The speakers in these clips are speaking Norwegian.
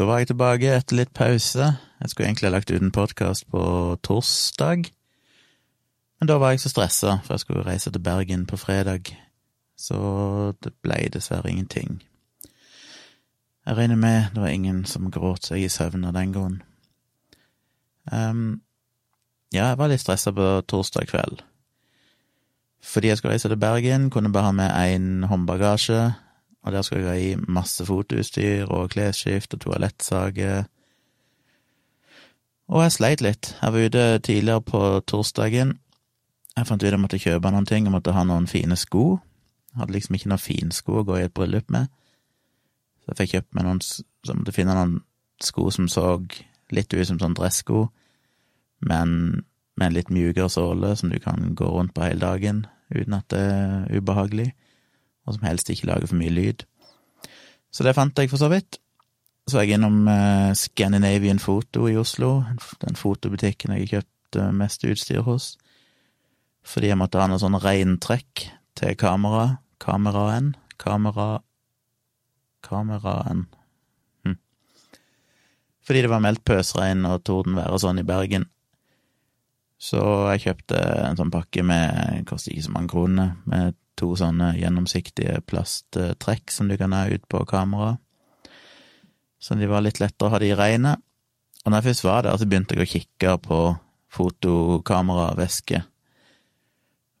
Da var jeg tilbake etter litt pause. Jeg skulle egentlig ha lagt ut en podkast på torsdag, men da var jeg så stressa, for jeg skulle reise til Bergen på fredag, så det ble dessverre ingenting. Jeg regner med det var ingen som gråt seg i søvn av den grunn. Um, ja, jeg var litt stressa på torsdag kveld. Fordi jeg skulle reise til Bergen, kunne bare ha med én håndbagasje, og der skal jeg ha i masse fotoutstyr og klesskift og toalettsage. Og jeg sleit litt. Jeg var ute tidligere på torsdagen. Jeg fant ut at jeg måtte kjøpe noen ting, jeg måtte ha noen fine sko. Jeg hadde liksom ikke noen finsko å gå i et bryllup med. Så jeg fikk kjøpt meg noen Så jeg måtte finne noen sko som så litt ut som sånn dressko, men med en litt mjukere såle som du kan gå rundt på hele dagen uten at det er ubehagelig og som helst ikke lager for mye lyd. Så det fant jeg for så vidt. Så var jeg innom uh, Scandinavian Photo i Oslo, den fotobutikken jeg kjøpte uh, mest utstyr hos, fordi jeg måtte ha noe sånn reintrekk til kamera, kameraen, kamera, kameraen hm. Fordi det var meldt pøsregn og tordenvær og sånn i Bergen. Så jeg kjøpte en sånn pakke med, koster ikke så mange kroner, med to sånne gjennomsiktige plasttrekk som du kan ha ut på kamera. Så de var litt lettere å ha de regnet. Og når jeg først var der, så begynte jeg å kikke på fotokameraveske.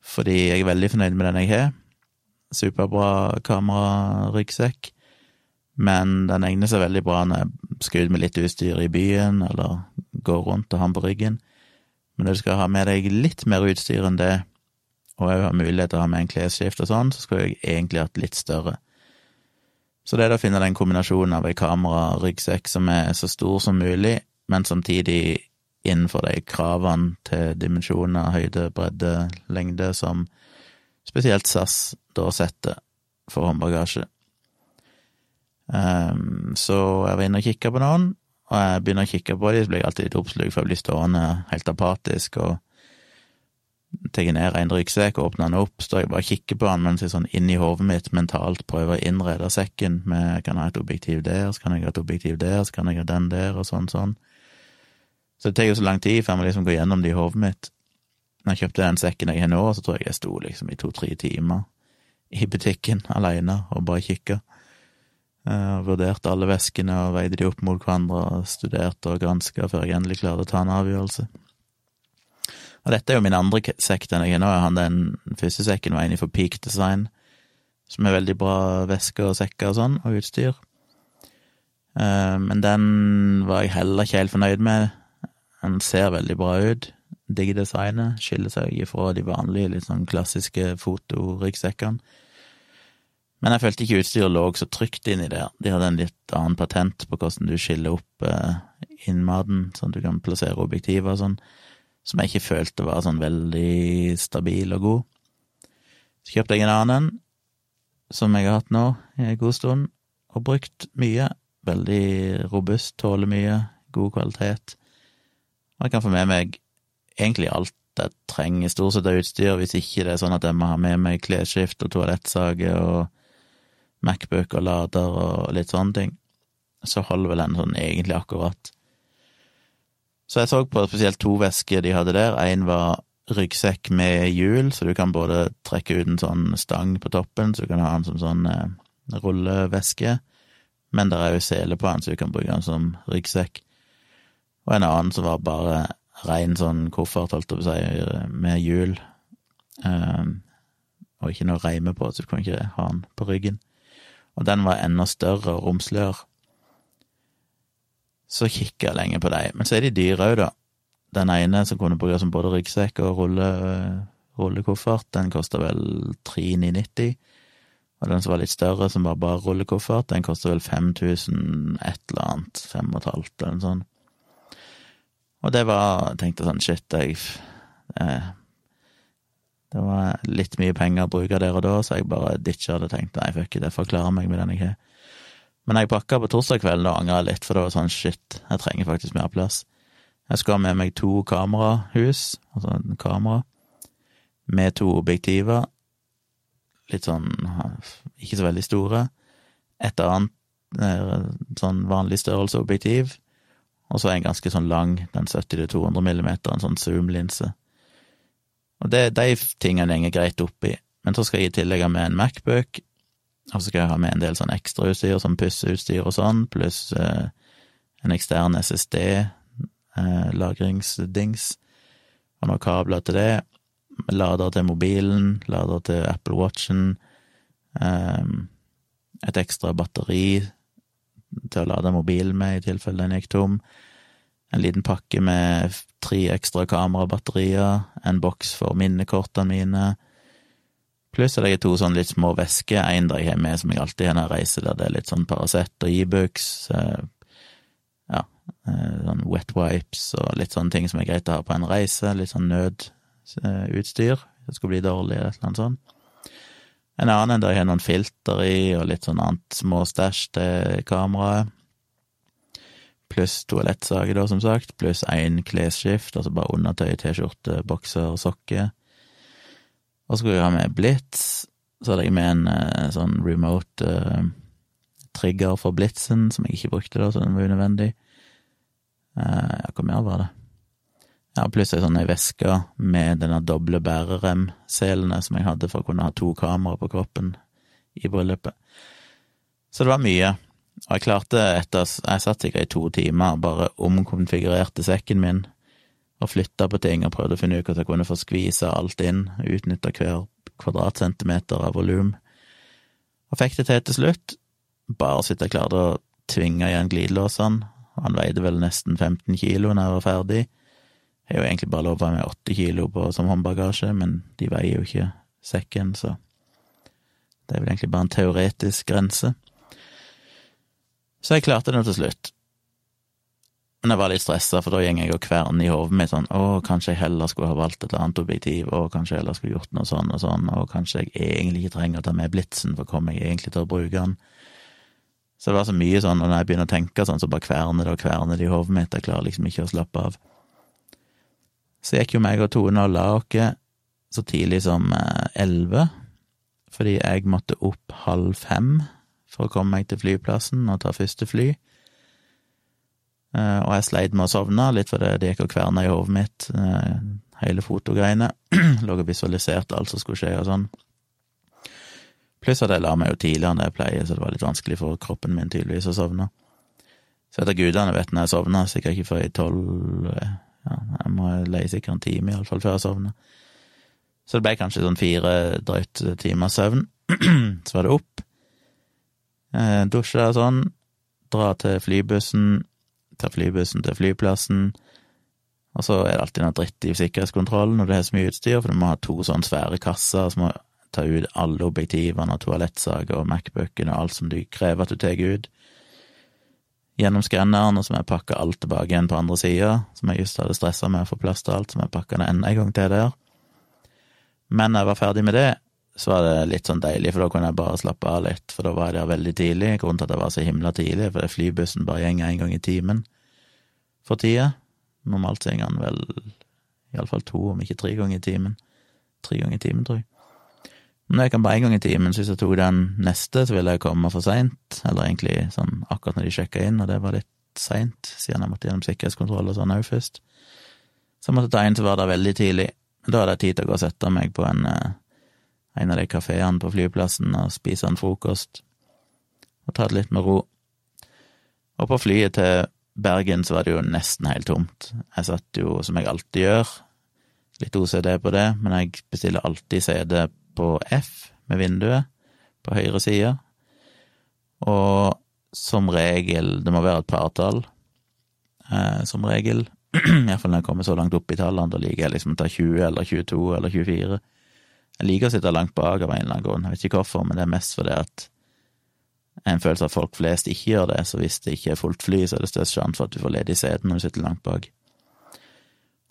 Fordi jeg er veldig fornøyd med den jeg har. Superbra kameraryggsekk. Men den egner seg veldig bra når jeg skal ut med litt utstyr i byen, eller går rundt og har den på ryggen. Men når du skal ha med deg litt mer utstyr enn det, og òg har mulighet til å ha med en klesskift og sånn, så skulle jeg egentlig hatt litt større. Så det er å finne den kombinasjonen av ei kamera-ryggsekk som er så stor som mulig, men samtidig innenfor de kravene til dimensjoner, høyde, bredde, lengde som spesielt SAS da setter for håndbagasje. Um, så jeg var inne og kikka på noen, og jeg begynner å kikke på dem, så blir jeg alltid litt oppslukt, for jeg blir stående helt apatisk og tar ned en ryggsekk åpner den opp, står jeg bare og kikker på den mens jeg sånn inni hodet mitt mentalt prøver å innrede sekken med kan jeg ha et objektiv der, så kan jeg ha et objektiv der, så kan jeg ha den der, og sånn sånn. Så det tar jo så lang tid før man liksom går gjennom det i hodet mitt. Når jeg kjøpte den sekken jeg har nå, så tror jeg jeg sto liksom i to-tre timer i butikken alene og bare kikka. Uh, vurderte alle veskene og veide de opp mot hverandre og studerte og granska før jeg endelig klarte å ta en avgjørelse. Og dette er jo min andre sekk denne har nå. Hadde den første sekken var inne for Peak Design, som er veldig bra vesker og sekker og sånn, og utstyr. Uh, men den var jeg heller ikke helt fornøyd med. Den ser veldig bra ut. Digger designet. Skiller seg ifra de vanlige, litt sånn klassiske fotoryggsekkene. Men jeg følte ikke utstyret lå så trygt inni der. De hadde en litt annen patent på hvordan du skiller opp uh, innmaten, sånn at du kan plassere objektiver og sånn som jeg ikke følte var sånn veldig stabil og god. Så kjøpte jeg en annen, som jeg har hatt nå i en god stund, og brukt mye. Veldig robust, tåler mye, god kvalitet. Og jeg kan få med meg egentlig alt jeg trenger stort sett av utstyr, hvis ikke det er sånn at jeg må ha med meg klesskift og toalettsage og Macbook og lader og litt sånne ting. Så holder vel den sånn egentlig akkurat. Så jeg så på spesielt to vesker de hadde der. Én var ryggsekk med hjul, så du kan både trekke ut en sånn stang på toppen, så du kan ha den som sånn eh, rulleveske, men det er jo sele på den, så du kan bruke den som ryggsekk. Og en annen som var bare rein sånn koffert, holdt jeg på å si, med hjul, eh, og ikke noe reime på, så du kan ikke ha den på ryggen. Og den var enda større og romsligere så kikker jeg lenge på dem. Men så er de dyre òg, da. Den ene som kunne brukes som både ryggsekk og rulle, rullekoffert, den koster vel 3990. Og den som var litt større, som var bare rullekoffert, den koster vel 5000 et eller annet, fem og et halvt, eller noe sånt. Og det var Jeg tenkte sånn, shit, jeg eh, Det var litt mye penger å bruke der og da, så jeg bare ditcha det og tenkte nei, fuck it, jeg får klare meg med den jeg har. Men jeg pakka på torsdag kveld, da angra jeg litt, for det var sånn shit, jeg trenger faktisk mer plass. Jeg skal ha med meg to kamerahus, altså en kamera, med to objektiver, litt sånn ikke så veldig store. Et annet eh, sånn vanlig størrelse objektiv, og så en ganske sånn lang, den 70-200 millimeter, en sånn zoom-linse. Og det, de tingene går greit oppi, men så skal jeg i tillegg ha med en Macbook, og så skal jeg ha med en del sånn ekstrautstyr, som pusseutstyr og sånn, pluss eh, en ekstern SSD, eh, og noen kabler til det, lader til mobilen, lader til Apple Watchen, eh, et ekstra batteri til å lade mobilen med i tilfelle den gikk tom, en liten pakke med tre ekstra kamerabatterier, en boks for minnekortene mine, pluss at jeg har to sånn litt små væsker. en der jeg har med som jeg alltid har når jeg reiser, der det er litt sånn Paracet og Ibux, eh, ja, eh, sånn wet wipes og litt sånne ting som er greit å ha på en reise, litt sånn nødutstyr, det skulle bli dårlig eller noe sånt. En annen der jeg har noen filter i, og litt sånn annet småstæsj til kameraet. Pluss toalettsaker, da, som sagt, pluss én klesskift, altså bare undertøy, T-skjorte, bokser, sokker. Og så skulle jeg ha med blitz. så hadde jeg med en uh, sånn remote uh, trigger for blitzen, som jeg ikke brukte da, så den var unødvendig. Uh, ja, hva mer var det? Ja, pluss ei sånn veske med denne doble bæreremselene som jeg hadde for å kunne ha to kameraer på kroppen i bryllupet. Så det var mye. Og jeg klarte etter Jeg satt sikkert i to timer bare omkonfigurerte sekken min og flytta på ting og prøvde å finne ut hvordan jeg kunne få skvisa alt inn, utnytta hver kvadratcentimeter av volum. Og fikk det til til slutt, bare så vidt jeg klarte å tvinge igjen glidelåsene. Han veide vel nesten 15 kilo når jeg var ferdig. Jeg har jo egentlig bare lov å ha med åtte kilo på, som håndbagasje, men de veier jo ikke sekken, så det er vel egentlig bare en teoretisk grense. Så jeg klarte det til slutt. Men jeg var litt stressa, for da går jeg og kverner i hodet mitt sånn å, kanskje jeg heller skulle ha valgt et annet objektiv, å, kanskje jeg heller skulle gjort noe sånn og sånn, og kanskje jeg egentlig ikke trenger å ta med blitsen, for kommer jeg egentlig til å bruke den? Så det var så mye sånn, og når jeg begynner å tenke sånn, så bare kverner det og kverner det i hodet mitt, jeg klarer liksom ikke å slappe av. Så gikk jo meg og Tone og la oss så tidlig som eh, elleve, fordi jeg måtte opp halv fem for å komme meg til flyplassen og ta første fly. Eh, og jeg sleit med å sovne, litt fordi det gikk og kverna i hodet mitt, eh, hele fotogreiene. Lå og visualiserte alt som skulle skje og sånn. Pluss at jeg la meg jo tidligere enn jeg pleier, så det var litt vanskelig for kroppen min tydeligvis å sovne. Så etter gudene vet når jeg sovner, sikkert ikke før i tolv ja, jeg må leie sikkert en time, iallfall, før jeg sovner. Så det ble kanskje sånn fire drøyt timers søvn. så var det opp, eh, dusje og sånn, dra til flybussen, ta flybussen til flyplassen, og så er det alltid noe dritt i sikkerhetskontrollen når du har så mye utstyr, for du må ha to sånne svære kasser som må ta ut alle objektivene og toalettsaker og Macbookene og alt som du krever at du tar ut gjennom skanneren, og så må jeg pakke alt tilbake igjen på andre sida, som jeg just hadde stressa med å få plass til alt, så må jeg pakke det enda en gang til der. Men når jeg var ferdig med det, så var det litt sånn deilig, for da kunne jeg bare slappe av litt, for da var jeg der veldig tidlig. Grunnen til at jeg var så himla tidlig, for flybussen bare går én gang i timen for tida. Normalt går han vel iallfall to, om ikke tre ganger i timen. Tre ganger i timen, tror jeg. Men jeg kan bare én gang i timen, så hvis jeg tok den neste, så ville jeg komme for seint. Eller egentlig sånn akkurat når de sjekka inn, og det var litt seint, siden jeg måtte gjennom sikkerhetskontroll og sånn òg først. Så jeg måtte ta en som var der veldig tidlig. Da hadde jeg tid til å gå og sette meg på en, eh, en av de kafeene på flyplassen og spise en frokost. Og ta det litt med ro. Og på flyet til Bergen så var det jo nesten helt tomt. Jeg satt jo, som jeg alltid gjør, litt OCD på det, men jeg bestiller alltid CD på F med vinduet på høyre side, og som regel Det må være et partall, eh, som regel. Iallfall når jeg kommer så langt opp i tallene, da liker jeg liksom å ta 20 eller 22 eller 24. Jeg liker å sitte langt bak av en eller annen grunn, jeg vet ikke hvorfor, men det er mest fordi at en følelse av at folk flest ikke gjør det, så hvis det ikke er fullt fly, så er det størst sjanse for at du får ledig sete når du sitter langt bak.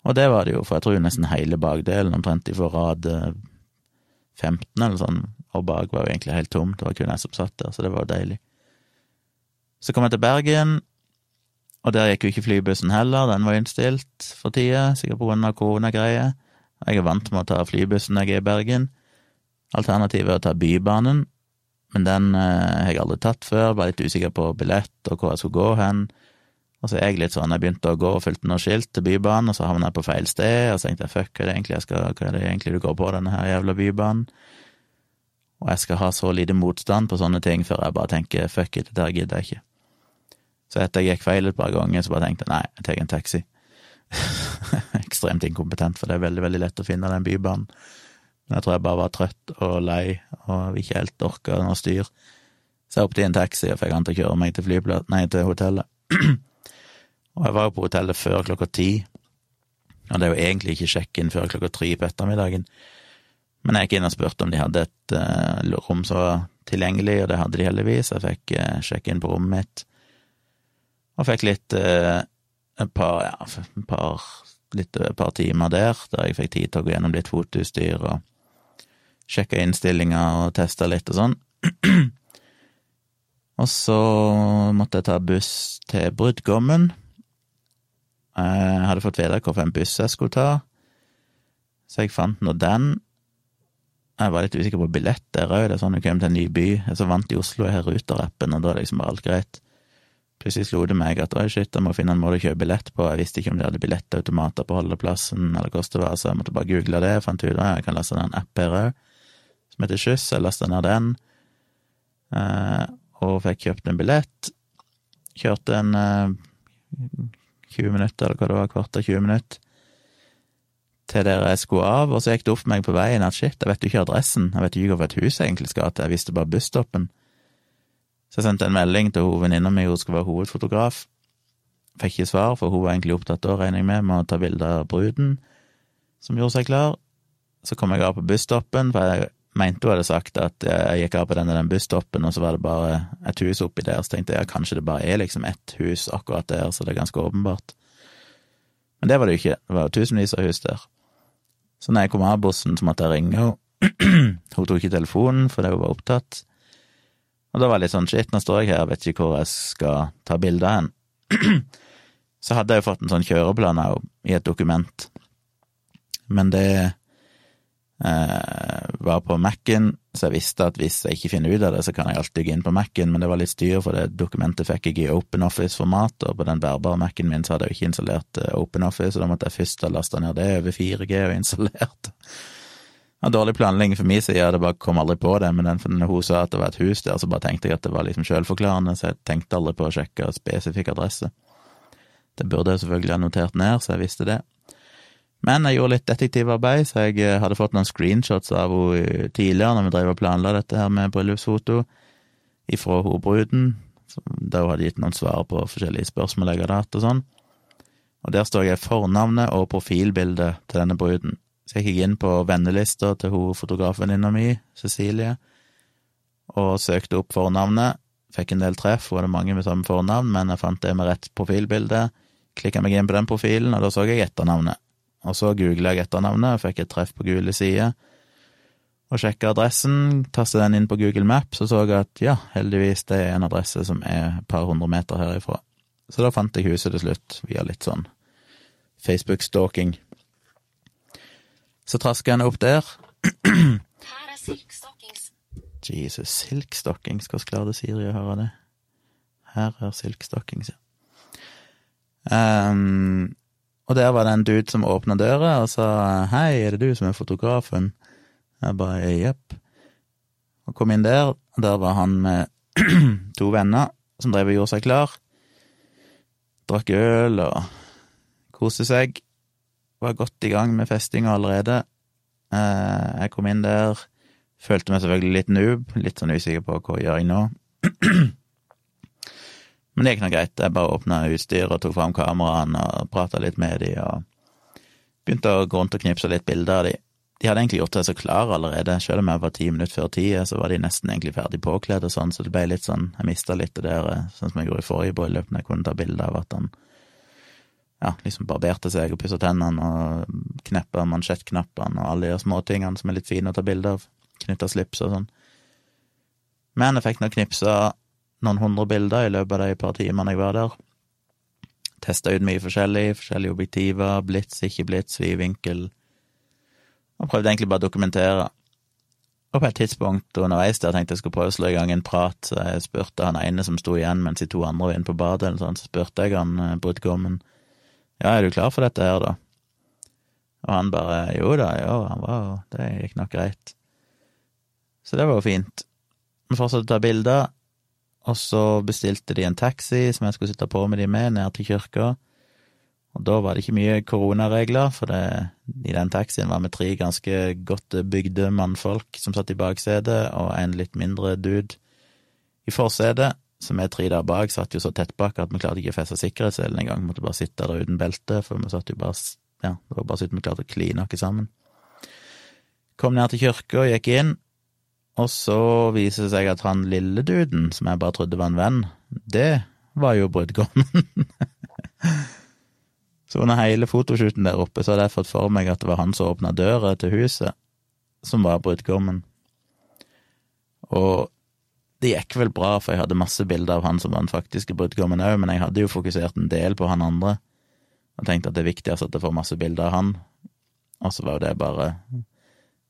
Og det var det jo, for jeg tror nesten hele bakdelen, omtrent i rad 15 eller sånn, og bak var jo egentlig helt tomt, det var kun jeg som satt der, så det var jo deilig. Så kom jeg til Bergen, og der gikk jo ikke flybussen heller, den var innstilt for tida, sikkert på grunn av koronagreier. Jeg er vant med å ta flybussen når jeg er i Bergen. Alternativet er å ta Bybanen, men den eh, har jeg aldri tatt før. Var litt usikker på billett og hvor jeg skulle gå hen. Og så er jeg litt sånn, jeg begynte å gå og fulgte noen skilt til Bybanen, og så havna jeg på feil sted, og så tenkte jeg fuck, hva er det egentlig jeg skal, hva er det egentlig du går på, denne her jævla Bybanen? Og jeg skal ha så lite motstand på sånne ting før jeg bare tenker fuck it, dette gidder jeg ikke. Så etter jeg gikk feil et par ganger, så bare tenkte jeg nei, jeg tar en taxi. Ekstremt inkompetent, for det er veldig, veldig lett å finne den bybanen. Men jeg tror jeg bare var trøtt og lei og ikke helt orka noe styr. Så jeg hoppet i en taxi og fikk han til å kjøre meg til, nei, til hotellet. Og jeg var jo på hotellet før klokka ti, og det er jo egentlig ikke sjekk-in før klokka tre på ettermiddagen. Men jeg gikk inn og spurte om de hadde et uh, rom som var tilgjengelig, og det hadde de heldigvis. Jeg fikk uh, sjekke inn på rommet mitt, og fikk litt uh, et par, ja, par, litt et par timer der, der jeg fikk tid til å gå gjennom litt fotoutstyr og sjekke innstillinger og testa litt og sånn. og så måtte jeg ta buss til brudgommen, jeg hadde fått vite hvilken buss jeg skulle ta, så jeg fant nå den. Jeg var litt usikker på billett der òg, det er sånn du kommer til en ny by. Jeg så vant i Oslo i Ruter-appen, og da er liksom bare alt greit. Plutselig slo det meg at oi, shit, jeg må finne en måte å kjøpe billett på, jeg visste ikke om de hadde billettautomater på holdeplassen, eller hvordan det var, så jeg måtte bare google det, jeg fant ut at jeg kan laste ned en app her òg, som heter Skyss, jeg lasta ned den, eh, og fikk kjøpt en billett. Kjørte en eh, 20 minutter, eller hva det var, kvarter 20 minutter, til der jeg skulle av, og så gikk det opp for meg på veien at shit, jeg vet jo ikke adressen, jeg vet jo ikke hvilket hus jeg egentlig skal til, jeg visste bare busstoppen. Så jeg sendte en melding til venninna mi, hun skulle være hovedfotograf. Fikk ikke svar, for hun var egentlig opptatt da, regner jeg med, med å ta bilde av bruden som gjorde seg klar. Så kom jeg av på busstoppen, for jeg mente hun hadde sagt at jeg gikk av på denne den busstoppen, og så var det bare et hus oppi der, så tenkte jeg ja, kanskje det bare er liksom ett hus akkurat der, så det er ganske åpenbart. Men det var det jo ikke, det var jo tusenvis av hus der. Så når jeg kom av bussen, så måtte jeg ringe henne. hun tok ikke telefonen fordi hun var opptatt. Og da var det litt sånn shit, nå står jeg her, vet ikke hvor jeg skal ta bilde av henne. så hadde jeg jo fått en sånn kjøreplan i et dokument. Men det var på Mac-en, så jeg visste at hvis jeg ikke finner ut av det, så kan jeg alltid gå inn på Mac-en, men det var litt styr, for det dokumentet fikk jeg i OpenOffice-format, og på den bærbare Mac-en min så hadde jeg ikke installert eh, OpenOffice, og da måtte jeg først ha lasta ned det over 4G og installert. Ja, dårlig planlegging for min side, det bare kom aldri på det, men den, når hun sa at det var et hus der, så bare tenkte jeg at det var liksom selvforklarende, så jeg tenkte aldri på å sjekke spesifikk adresse. Det burde jeg selvfølgelig ha notert ned, så jeg visste det. Men jeg gjorde litt detektivarbeid, så jeg eh, hadde fått noen screenshots av henne tidligere, når vi drev og planla dette her med bryllupsfoto, ifra hovedbruden, da hun hadde gitt noen svar på forskjellige spørsmål jeg hadde hatt og sånn. Og der står jeg fornavnet og profilbildet til denne bruden. Så jeg gikk inn på vennelista til hun fotografvenninna mi, Cecilie, og søkte opp fornavnet. Fikk en del treff, hun hadde mange med samme fornavn, men jeg fant det med rett profilbilde. Klikka meg inn på den profilen, og da så jeg etternavnet. Og så googla jeg etternavnet fikk et treff på gule sider. Og sjekka adressen, tastet den inn på Google Maps og så jeg at ja, heldigvis det er en adresse som er et par hundre meter herifra. Så da fant jeg huset til slutt, via litt sånn Facebook-stalking. Så traska jeg opp der. Her er silkstockings. Jesus, silkstockings, hvordan klarte Siri å høre det? Her er silkstockings, ja. Um, og der var det en dude som åpna døra og sa hei, er det du som er fotografen? Jeg bare jepp. Og kom inn der, og der var han med to venner som drev og gjorde seg klar. Drakk øl og koste seg. Var godt i gang med festinga allerede. Eh, jeg kom inn der, følte meg selvfølgelig litt noob, litt sånn usikker på hva jeg gjør nå. Men det gikk nå greit. Jeg bare åpna utstyret tok fram kameraene og prata litt med de og begynte å gå rundt og knipse litt bilder av de. De hadde egentlig gjort seg så klare allerede, selv om jeg var ti minutter før tida, så var de nesten egentlig ferdig påkledd og sånn, så det ble litt sånn, jeg mista litt det der, sånn som jeg gjorde i forrige bryllup, når jeg kunne ta bilde av at han ja, liksom barberte seg og pussa tennene og kneppa mansjettknappene og alle de småtingene som er litt fine å ta bilde av, knytta slips og sånn. Men jeg fikk nå knipsa noen hundre bilder i løpet av de par timene jeg var der. Testa ut mye forskjellig, forskjellige objektiver, blits, ikke blits, vid vinkel. Og prøvde egentlig bare å dokumentere. Og på et tidspunkt underveis der tenkte jeg skulle prøve å slå i gang en prat, så jeg spurte han ene som sto igjen mens de to andre var inne på badet, eller sånn, så spurte jeg han eh, brudgommen ja, er du klar for dette her, da? Og han bare jo da, jo, han var det gikk nok greit. Så det var jo fint. Vi fortsatte å ta bilder, og så bestilte de en taxi som jeg skulle sitte på med de med, ned til kirka. Og da var det ikke mye koronaregler, for det, i den taxien var vi tre ganske godt bygde mannfolk som satt i baksetet, og en litt mindre dude i forsetet. Så vi tre der bak satt jo så tett bak at vi klarte ikke å feste sikkerhetsselen engang. Måtte bare sitte der uten belte, for vi satt jo bare Ja, det var bare så vi klarte å kline oss sammen. Kom ned til kirka gikk inn, og så viser det seg at han lille duden, som jeg bare trodde var en venn, det var jo brudgommen. så under hele fotoshooten der oppe så hadde jeg fått for meg at det var han som åpna døra til huset, som var brudgommen. Og det gikk vel bra, for jeg hadde masse bilder av han som var den faktiske brudgommen òg, men jeg hadde jo fokusert en del på han andre, og tenkte at det er viktigst at jeg får masse bilder av han, og så var jo det bare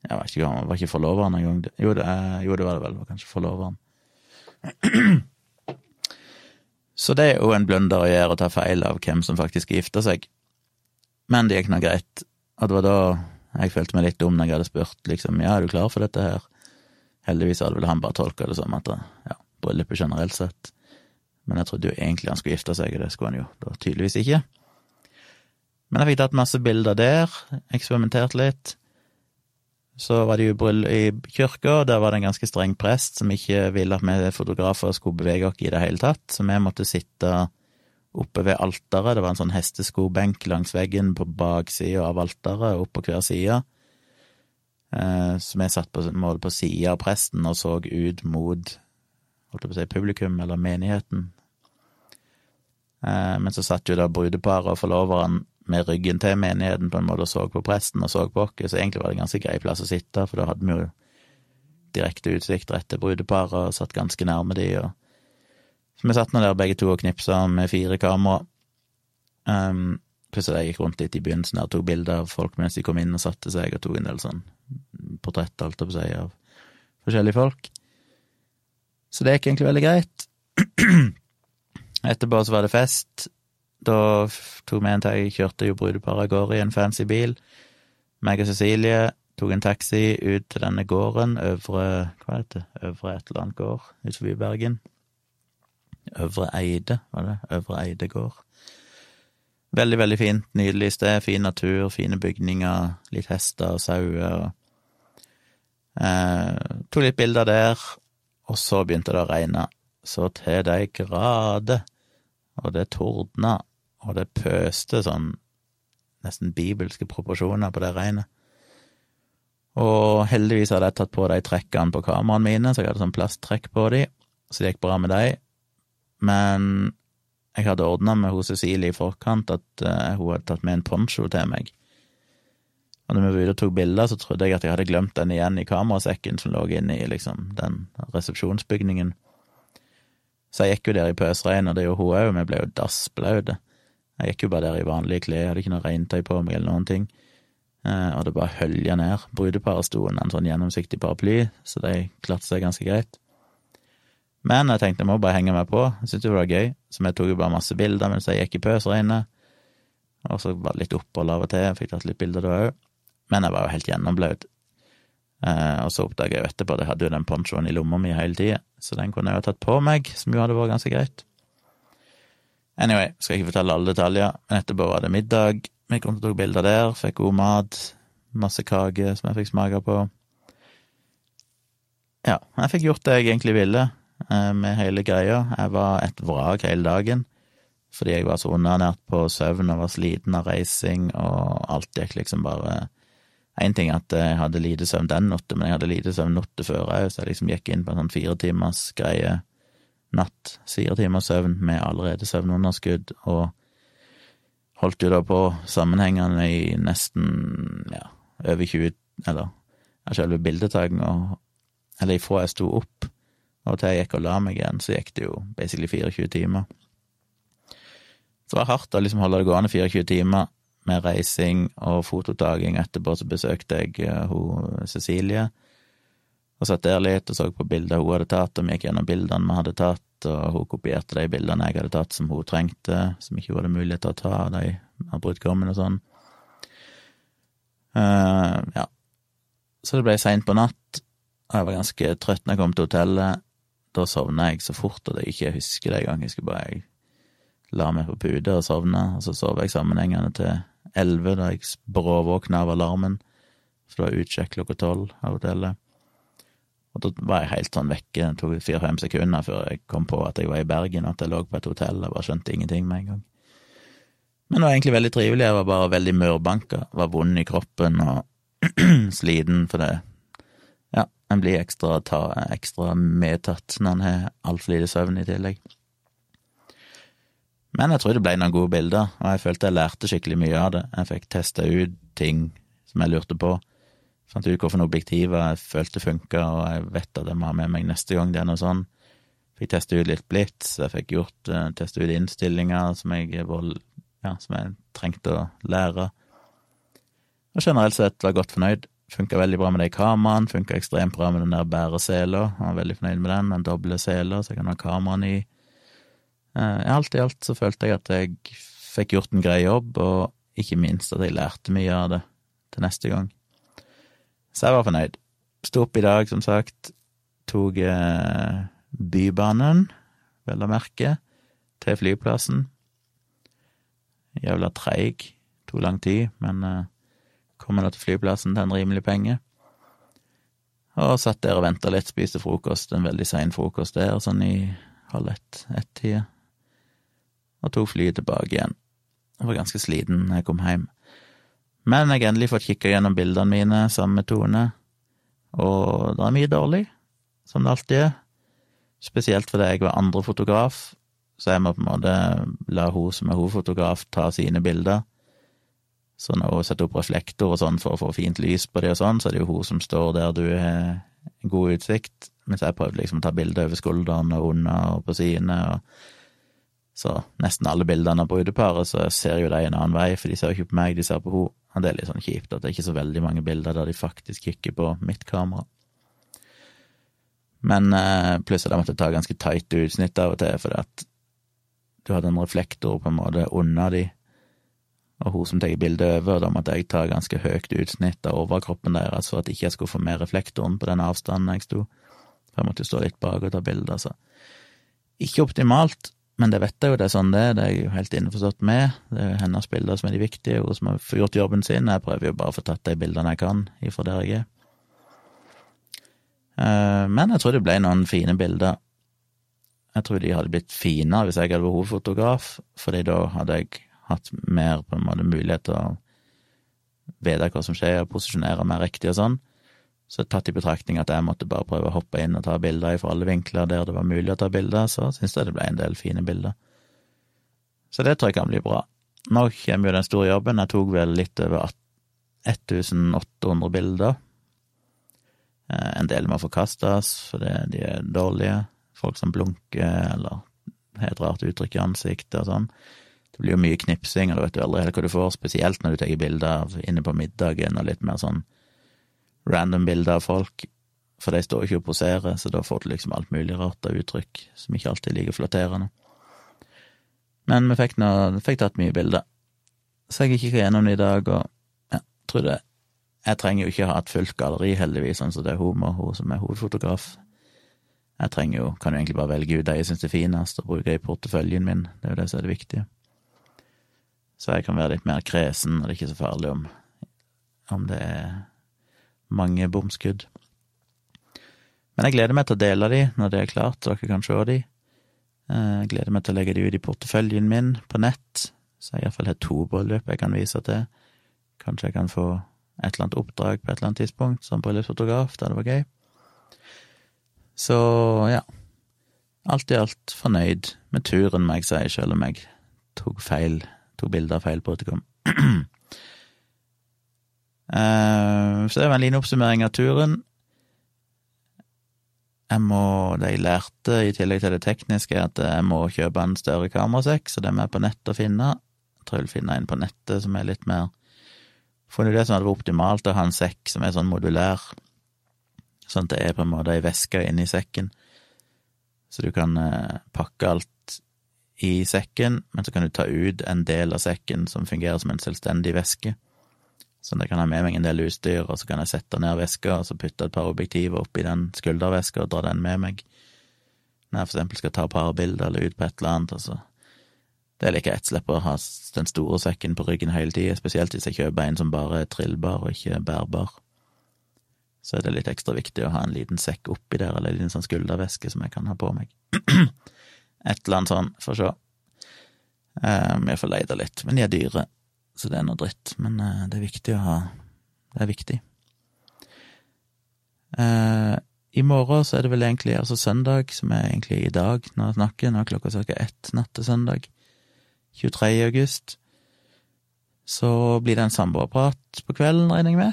Jeg vet ikke, han var ikke forloveren engang. Jo, det, jo, det var det vel, det var kanskje forloveren. Så det er jo en blunder å gjøre, å ta feil av hvem som faktisk gifter seg. Men det gikk nå greit, og det var da jeg følte meg litt dum når jeg hadde spurt liksom, ja, er du klar for dette her? Heldigvis hadde vel han bare tolka det som at ja, bryllupet generelt sett. Men jeg trodde jo egentlig han skulle gifte seg, og det skulle han jo da tydeligvis ikke. Men jeg fikk tatt masse bilder der, eksperimentert litt. Så var det jo i kirka, der var det en ganske streng prest som ikke ville at vi fotografer skulle bevege oss i det hele tatt, så vi måtte sitte oppe ved alteret. Det var en sånn hesteskobenk langs veggen på baksida av alteret, opp på hver side. Eh, så vi satt på på sida av presten og så ut mot holdt på å si, publikum, eller menigheten. Eh, men så satt jo da brudeparet og forloveren med ryggen til menigheten på en måte og så på presten og så på oss, så egentlig var det en ganske grei plass å sitte, for da hadde vi jo direkte utsikt rett til brudeparet og satt ganske nærme de, og så vi satt nå der begge to og knipsa med fire kamera. Um, plutselig jeg rundt litt i begynnelsen der og tok bilder av folk mens de kom inn og satte seg, og tok en del sånn portrett, alt på seg, av forskjellige folk. Så det gikk egentlig veldig greit. Etterpå så var det fest. Da tok vi en til, kjørte jo brudeparet av gårde i en fancy bil. Meg og Cecilie tok en taxi ut til denne gården, Øvre Hva heter det? Øvre et eller annet gård utenfor Bergen. Øvre Eide, var det? Øvre Eide gård. Veldig, veldig fint, nydelig sted, fin natur, fine bygninger, litt hester og sauer og eh, Tok litt bilder der, og så begynte det å regne, så til de grader, og det tordna, og det pøste sånn nesten bibelske proporsjoner på det regnet. Og heldigvis hadde jeg tatt på de trekkene på kameraene mine, så jeg hadde sånn plasttrekk på de, så det gikk bra med de. Men jeg hadde ordna med hos Cecilie i forkant at uh, hun hadde tatt med en poncho til meg. Og når vi var ute og tok bilder, så trodde jeg at jeg hadde glemt den igjen i kamerasekken som lå inne i liksom den resepsjonsbygningen. Så jeg gikk jo der i pøsregn, og det gjorde hun òg, vi ble jo dassblaute. Jeg gikk jo bare der i vanlige klær, hadde ikke noe regntøy på meg eller noen ting. Eh, og det bare hølja ned. Brudeparet sto under en sånn gjennomsiktig paraply, så de klarte seg ganske greit. Men jeg tenkte jeg må bare henge meg på, jeg syntes det var gøy, så vi tok jo bare masse bilder mens jeg gikk i pøsregnet. Og så var det litt opphold av og til, jeg fikk tatt litt bilder da òg. Men jeg var jo helt gjennomblaut. Eh, og så oppdaga jeg jo etterpå at jeg hadde jo den ponchoen i lomma mi hele tida, så den kunne jeg jo tatt på meg, som jo hadde vært ganske greit. Anyway, skal ikke fortelle alle detaljer, men etterpå var det middag. Vi kom til å ta bilder der, fikk god mat, masse kake som jeg fikk smake på. Ja, jeg fikk gjort det jeg egentlig ville eh, med hele greia. Jeg var et vrak hele dagen fordi jeg var så underernært på søvn og var sliten av reising, og alt gikk liksom bare Én ting at jeg hadde lite søvn den natta, men jeg hadde lite søvn natta før òg, så jeg liksom gikk inn på en sånn fire timers greie natt, fire timers søvn med allerede søvnunderskudd, og holdt jo da på sammenhengende i nesten ja, over 20 Eller av selve bildetakinga, eller ifra jeg sto opp og til jeg gikk og la meg igjen, så gikk det jo basically 24 timer. Så det var hardt å liksom holde det gående 24 timer med reising og fototaking. Etterpå så besøkte jeg uh, hun Cecilie, Og satt der litt og så på bilder hun hadde tatt, og vi gikk gjennom bildene vi hadde tatt, og hun kopierte de bildene jeg hadde tatt som hun trengte, som ikke var det mulighet til å ta de av brudgommen og sånn. Uh, ja. Så det ble seint på natt, og jeg var ganske trøtt når jeg kom til hotellet. Da sovna jeg så fort at jeg ikke husker det engang. Jeg skulle bare jeg la meg på pute og sovna, og så sov jeg sammenhengende til elleve, da jeg bråvåkna av alarmen, for det var utsjekk klokka tolv av hotellet. Og da var jeg helt sånn vekke, det tok fire-fem sekunder før jeg kom på at jeg var i Bergen, og at jeg lå på et hotell, jeg bare skjønte ingenting med en gang. Men det var egentlig veldig trivelig, jeg var bare veldig mørbanka, var vond i kroppen og sliten for det. Ja, en blir ekstra, ta, ekstra medtatt når en har altfor lite søvn i tillegg. Men jeg tror det ble noen gode bilder, og jeg følte jeg lærte skikkelig mye av det. Jeg fikk testa ut ting som jeg lurte på. Fant ut hvilke objektiver jeg følte funka, og jeg vet at jeg må ha med meg neste gang det er noe sånn. Fikk testa ut litt blits, jeg fikk gjort uh, testa ut innstillinger som jeg, ja, som jeg trengte å lære. Og generelt sett var jeg godt fornøyd. Funka veldig bra med de kameraene, funka ekstremt bra med den der bæresela. Var veldig fornøyd med den, den doble sela, så jeg kan ha kameraene i. Uh, alt i alt så følte jeg at jeg fikk gjort en grei jobb, og ikke minst at jeg lærte mye av det til neste gang. Så jeg var fornøyd. Sto opp i dag, som sagt. Tok eh, Bybanen, vel å merke, til flyplassen. Jævla treig. Tok lang tid, men eh, kom nå til flyplassen til en rimelig penge. Og satt der og venta litt, spiste frokost, en veldig sein frokost der, sånn i halv ett-ett-tida. Og tok flyet tilbake igjen. Jeg var ganske sliten da jeg kom hjem. Men jeg har endelig fått kikka gjennom bildene mine sammen med Tone, og det er mye dårlig, som det alltid er. Spesielt fordi jeg var andre fotograf, så jeg må på en måte la hun som er hovedfotograf, ta sine bilder. Så når hun setter opp reflektor og sånn for å få fint lys på det og sånn, så er det jo hun som står der du har god utsikt, mens jeg prøvde liksom å ta bilder over skulderen og under og på sidene, og så nesten alle bildene av brudeparet så ser jo de en annen vei, for de ser jo ikke på meg, de ser på henne. Og det er litt sånn kjipt at det er ikke så veldig mange bilder der de faktisk kikker på mitt kamera. Men eh, pluss at jeg måtte ta ganske tighte utsnitt av og til, fordi at du hadde en reflektor på en måte under de, og hun som tar bildet over, da måtte jeg ta ganske høyt utsnitt av overkroppen deres for at ikke jeg skulle få med reflektoren på den avstanden jeg sto. For jeg måtte stå litt bak og ta bilder, så ikke optimalt, men det vet jeg jo, det er sånn det er, det er jeg jo helt innforstått med. Det er hennes bilder som er de viktige, hun som har gjort jobben sin. Jeg prøver jo bare å få tatt de bildene jeg kan ifra der jeg er. Eh, men jeg tror det ble noen fine bilder. Jeg tror de hadde blitt finere hvis jeg hadde vært hovedfotograf, fordi da hadde jeg hatt mer på en måte mulighet til å vite hva som skjer, posisjonere mer riktig og sånn. Så tatt i betraktning at jeg måtte bare prøve å hoppe inn og ta bilder fra alle vinkler der det var mulig å ta bilder, så syns jeg det ble en del fine bilder. Så det tror jeg kan bli bra. Nå kommer jo den store jobben. Jeg tok vel litt over 1800 bilder. Eh, en del må forkastes fordi de er dårlige. Folk som blunker eller har et rart uttrykk i ansiktet og sånn. Det blir jo mye knipsing, og du vet jo aldri helt hva du får, spesielt når du tar bilder inne på middagen og litt mer sånn random bilder av folk, for de står ikke og poserer, så da får du liksom alt mulig rart av uttrykk som ikke alltid er like flatterende. Men vi fikk, noe, fikk tatt mye bilder, så jeg gikk gjennom det i dag, og ja, tror det Jeg trenger jo ikke ha et fullt galleri, heldigvis, sånn som det er hun og hun som er hovedfotograf. Jeg trenger jo, kan jo egentlig bare velge ut de jeg syns er finest, og bruke i porteføljen min, det er jo det som er det viktige. Så jeg kan være litt mer kresen, og det er ikke så farlig om, om det er mange bomskudd. Men jeg gleder meg til å dele de når det er klart, så dere kan se de. Jeg gleder meg til å legge de ut i porteføljen min på nett, så jeg iallfall har to bryllup jeg kan vise til. Kanskje jeg kan få et eller annet oppdrag på et eller annet tidspunkt som bryllupsfotograf, det hadde vært gøy. Så ja, alt i alt fornøyd med turen, må jeg si, selv om jeg tok feil, tok bilder av feil brudgom. Eh, så det var en liten oppsummering av turen. Jeg må, Det jeg lærte, i tillegg til det tekniske, er at jeg må kjøpe en større kamerasekk, så det er på nettet å finne. Jeg tror jeg vil finne en på nettet som er litt mer Funnet det som hadde vært optimalt, å ha en sekk som er sånn modulær, Sånn at det er på en måte ei veske inni sekken. Så du kan eh, pakke alt i sekken, men så kan du ta ut en del av sekken som fungerer som en selvstendig veske. Så jeg kan ha med meg en del utstyr, og så kan jeg sette ned veska, og så putte et par objektiver oppi den skulderveska og dra den med meg. Når jeg for eksempel skal ta parbilder eller ut på et eller annet, altså. Det er like ett, slipper å ha den store sekken på ryggen hele tida, spesielt hvis jeg kjøper en som bare er trillbar og ikke bærbar. Så er det litt ekstra viktig å ha en liten sekk oppi der, eller en liten sånn skulderveske som jeg kan ha på meg. et eller annet sånn, får se. Um, jeg får leide litt, men de er dyre, så det er noe dritt. Men uh, det er viktig å ha Det er viktig. Eh, I morgen så er det vel egentlig altså søndag, som er egentlig i dag når jeg snakker. Nå er klokka ca. ett natt til søndag. 23. august. Så blir det en samboerprat på kvelden, regner jeg med.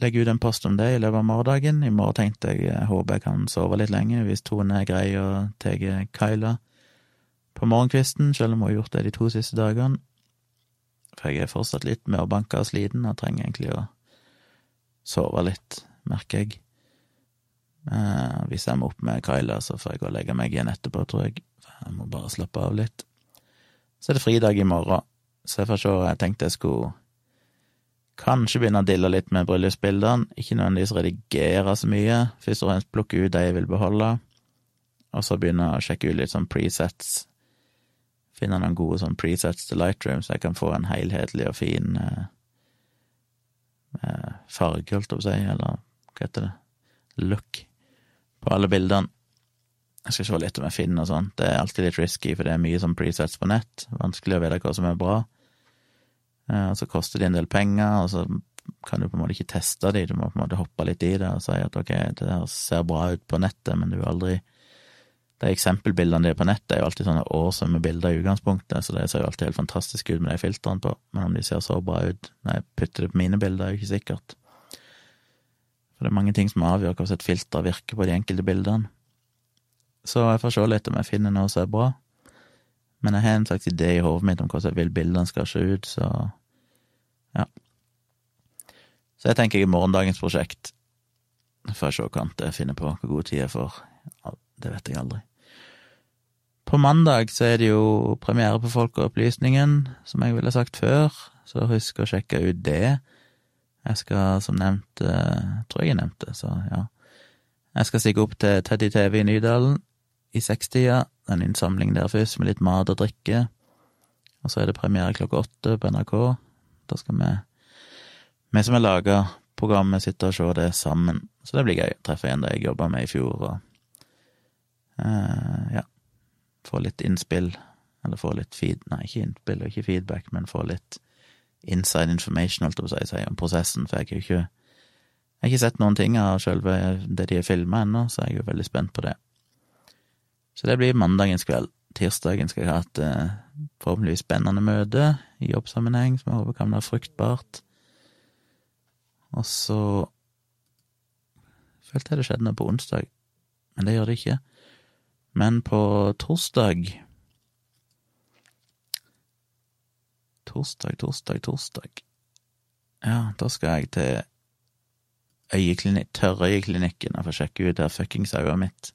Legger ut en post om det i løpet av morgendagen. I morgen tenkte jeg jeg håper jeg kan sove litt lenge, hvis Tone er grei og tar Kyla på morgenkvisten, selv om hun har gjort det de to siste dagene. For jeg er fortsatt litt mørbanka og sliten og trenger egentlig å sove litt, merker jeg. Eh, hvis jeg må opp med Kyla, så får jeg gå og legge meg igjen etterpå, tror jeg. Jeg må bare slappe av litt. Så er det fridag i morgen, så jeg får se. Jeg tenkte jeg skulle kanskje begynne å dille litt med bryllupsbildene. Ikke nødvendigvis redigere så mye. Først og fremst plukke ut de jeg vil beholde, og så begynne å sjekke ut litt sånn presets finne noen gode sånn presets til Lightroom, så jeg kan få en helhetlig og fin eh, eh, farge, holdt jeg på å si, eller hva heter det, look, på alle bildene. Jeg skal se litt om jeg finner noe sånt. Det er alltid litt risky, for det er mye sånn presets på nett. Vanskelig å vite hva som er bra. Eh, og så koster de en del penger, og så kan du på en måte ikke teste de, du må på en måte hoppe litt i det og si at ok, det ser bra ut på nettet, men du vil aldri de eksempelbildene de har på nettet, er jo alltid sånne årsomme bilder i utgangspunktet, så det ser jo alltid helt fantastisk ut med de filtrene på, men om de ser så bra ut når jeg putter det på mine bilder, er jo ikke sikkert. For det er mange ting som avgjør hvordan et filter virker på de enkelte bildene. Så jeg får se litt om jeg finner noe som er bra. Men jeg har en slags idé i hodet mitt om hvordan jeg vil bildene skal se ut, så ja. Så jeg tenker jeg i morgendagens prosjekt får jeg se hva jeg finner på, hvor god tid jeg får. Det vet jeg aldri. På mandag så er det jo premiere på Folkeopplysningen, som jeg ville sagt før, så husk å sjekke ut det. Jeg skal, som nevnt, eh, tror jeg jeg nevnte, så ja. Jeg skal stikke opp til Teddy TV i Nydalen i sekstida. En innsamling der først, med litt mat og drikke. Og så er det premiere klokka åtte på NRK. Da skal vi, vi som har laga programmet, sitte og se det sammen. Så det blir gøy. Treffe igjen det jeg jobba med i fjor, og uh, ja få litt innspill, eller få litt feed... Nei, ikke innspill og ikke feedback, men få litt inside information, holdt jeg på å si, om prosessen, for jeg har jo ikke Jeg har ikke sett noen ting av sjølve det de har filma ennå, så jeg er jo veldig spent på det. Så det blir mandagens kveld. Tirsdagen skal jeg ha et eh, forhåpentligvis spennende møte i jobbsammenheng, som jeg håper kan være fruktbart. Og så følte jeg det skjedde noe på onsdag, men det gjør det ikke. Men på torsdag Torsdag, torsdag, torsdag Ja, da skal jeg til øyeklinikk, Tørrøyeklinikken og få sjekke ut det fuckings øyet mitt.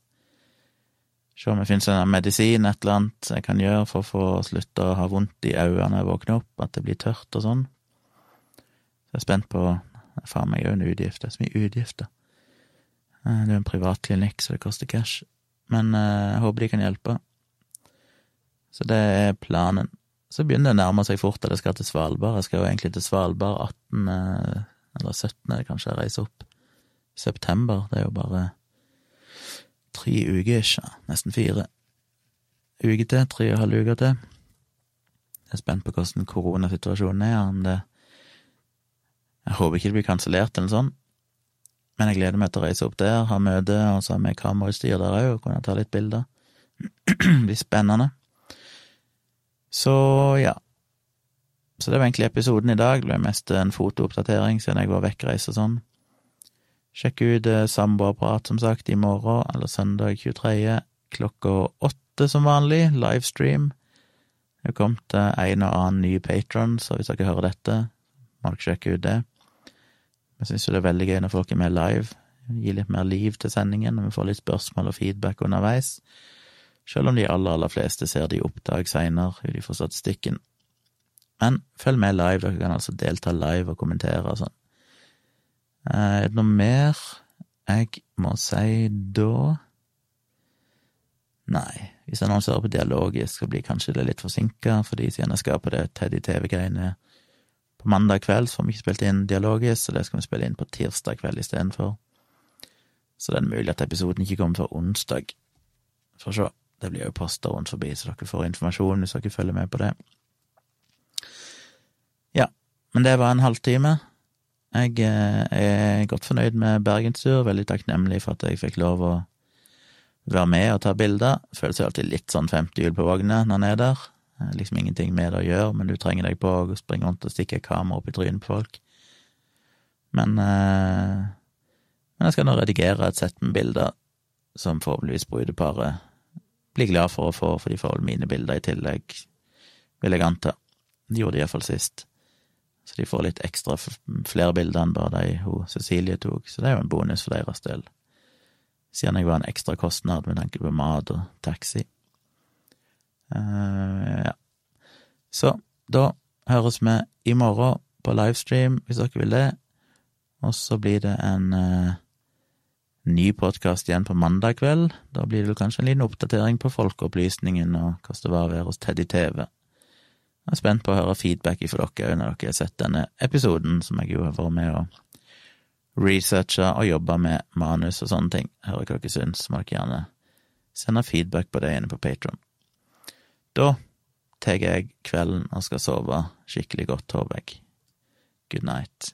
Se om det finnes en medisin, et eller annet jeg kan gjøre for å få slutte å ha vondt i øynene når jeg våkner opp, at det blir tørt og sånn. Så jeg er spent på Faen meg, er jo en utgift. Det er så mye utgifter. Det er jo en privatklinikk, så det koster cash men eh, jeg håper de kan hjelpe. Så det er planen. Så begynner det å nærme seg fort at jeg skal til Svalbard. Jeg skal jo egentlig til Svalbard 18. Eh, eller 17. kanskje jeg reiser opp. September. Det er jo bare tre uker, ikke nesten fire uker til. Tre og en halv uke til. Jeg er spent på hvordan koronasituasjonen er. Om det Jeg håper ikke det blir kansellert eller sånt. Men jeg gleder meg til å reise opp der, ha møte, og så har vi kamerautstyr der òg, og kunne ta litt bilder. det blir spennende. Så ja. Så det var egentlig episoden i dag. Det ble mest en fotooppdatering siden jeg var vekkreist og sånn. Sjekk ut eh, Samboerprat, som sagt, i morgen, eller søndag 23. klokka åtte som vanlig, livestream. Det er kommet eh, en og annen ny patron, så hvis dere hører dette, må dere sjekke ut det. Jeg syns jo det er veldig gøy når folk er med live. gi litt mer liv til sendingen, og vi får litt spørsmål og feedback underveis. Selv om de aller, aller fleste ser de oppdag seinere, ut ifra statistikken. Men følg med live, dere kan altså delta live og kommentere og sånn. Eh, Er det noe mer jeg må si da? Nei, hvis jeg annonserer på dialogisk, så blir kanskje det litt forsinka, fordi siden jeg skal på det Teddy TV-greiene på mandag kveld, så får vi ikke spilt inn dialogisk, så det skal vi spille inn på tirsdag kveld istedenfor. Så det er mulig at episoden ikke kommer før onsdag. Får se. Det blir jo poster rundt forbi, så dere får informasjon hvis dere følger med på det. Ja, men det var en halvtime. Jeg eh, er godt fornøyd med bergenstur, veldig takknemlig for at jeg fikk lov å være med og ta bilder. Føles jo alltid litt sånn femte hjul på vogna når en er der. Eh, Liksom ingenting med det å gjøre, men du trenger deg på å springe rundt og stikke kamera opp i trynet på folk. Men, eh, men jeg skal nå redigere et sett med bilder som forhåpentligvis brudeparet blir glad for å få, for de får mine bilder i tillegg, vil jeg anta. De gjorde det iallfall sist. Så de får litt ekstra flere bilder enn bare de hun Cecilie tok, så det er jo en bonus for deres del. Siden jeg var en ekstra kostnad med tanke på mat og taxi. Eh, ja. Så da høres vi i morgen på livestream, hvis dere vil det. Og så blir det en uh, ny podkast igjen på mandag kveld. Da blir det kanskje en liten oppdatering på Folkeopplysningen og hvordan det var å være hos Teddy TV. Jeg er spent på å høre feedback fra dere når dere har sett denne episoden, som jeg jo har vært med å researche og jobbe med manus og sånne ting. Hører hva dere syns, må dere gjerne sende feedback på det inne på Patron. Da tar jeg kvelden og skal sove skikkelig godt, håper jeg. Good night.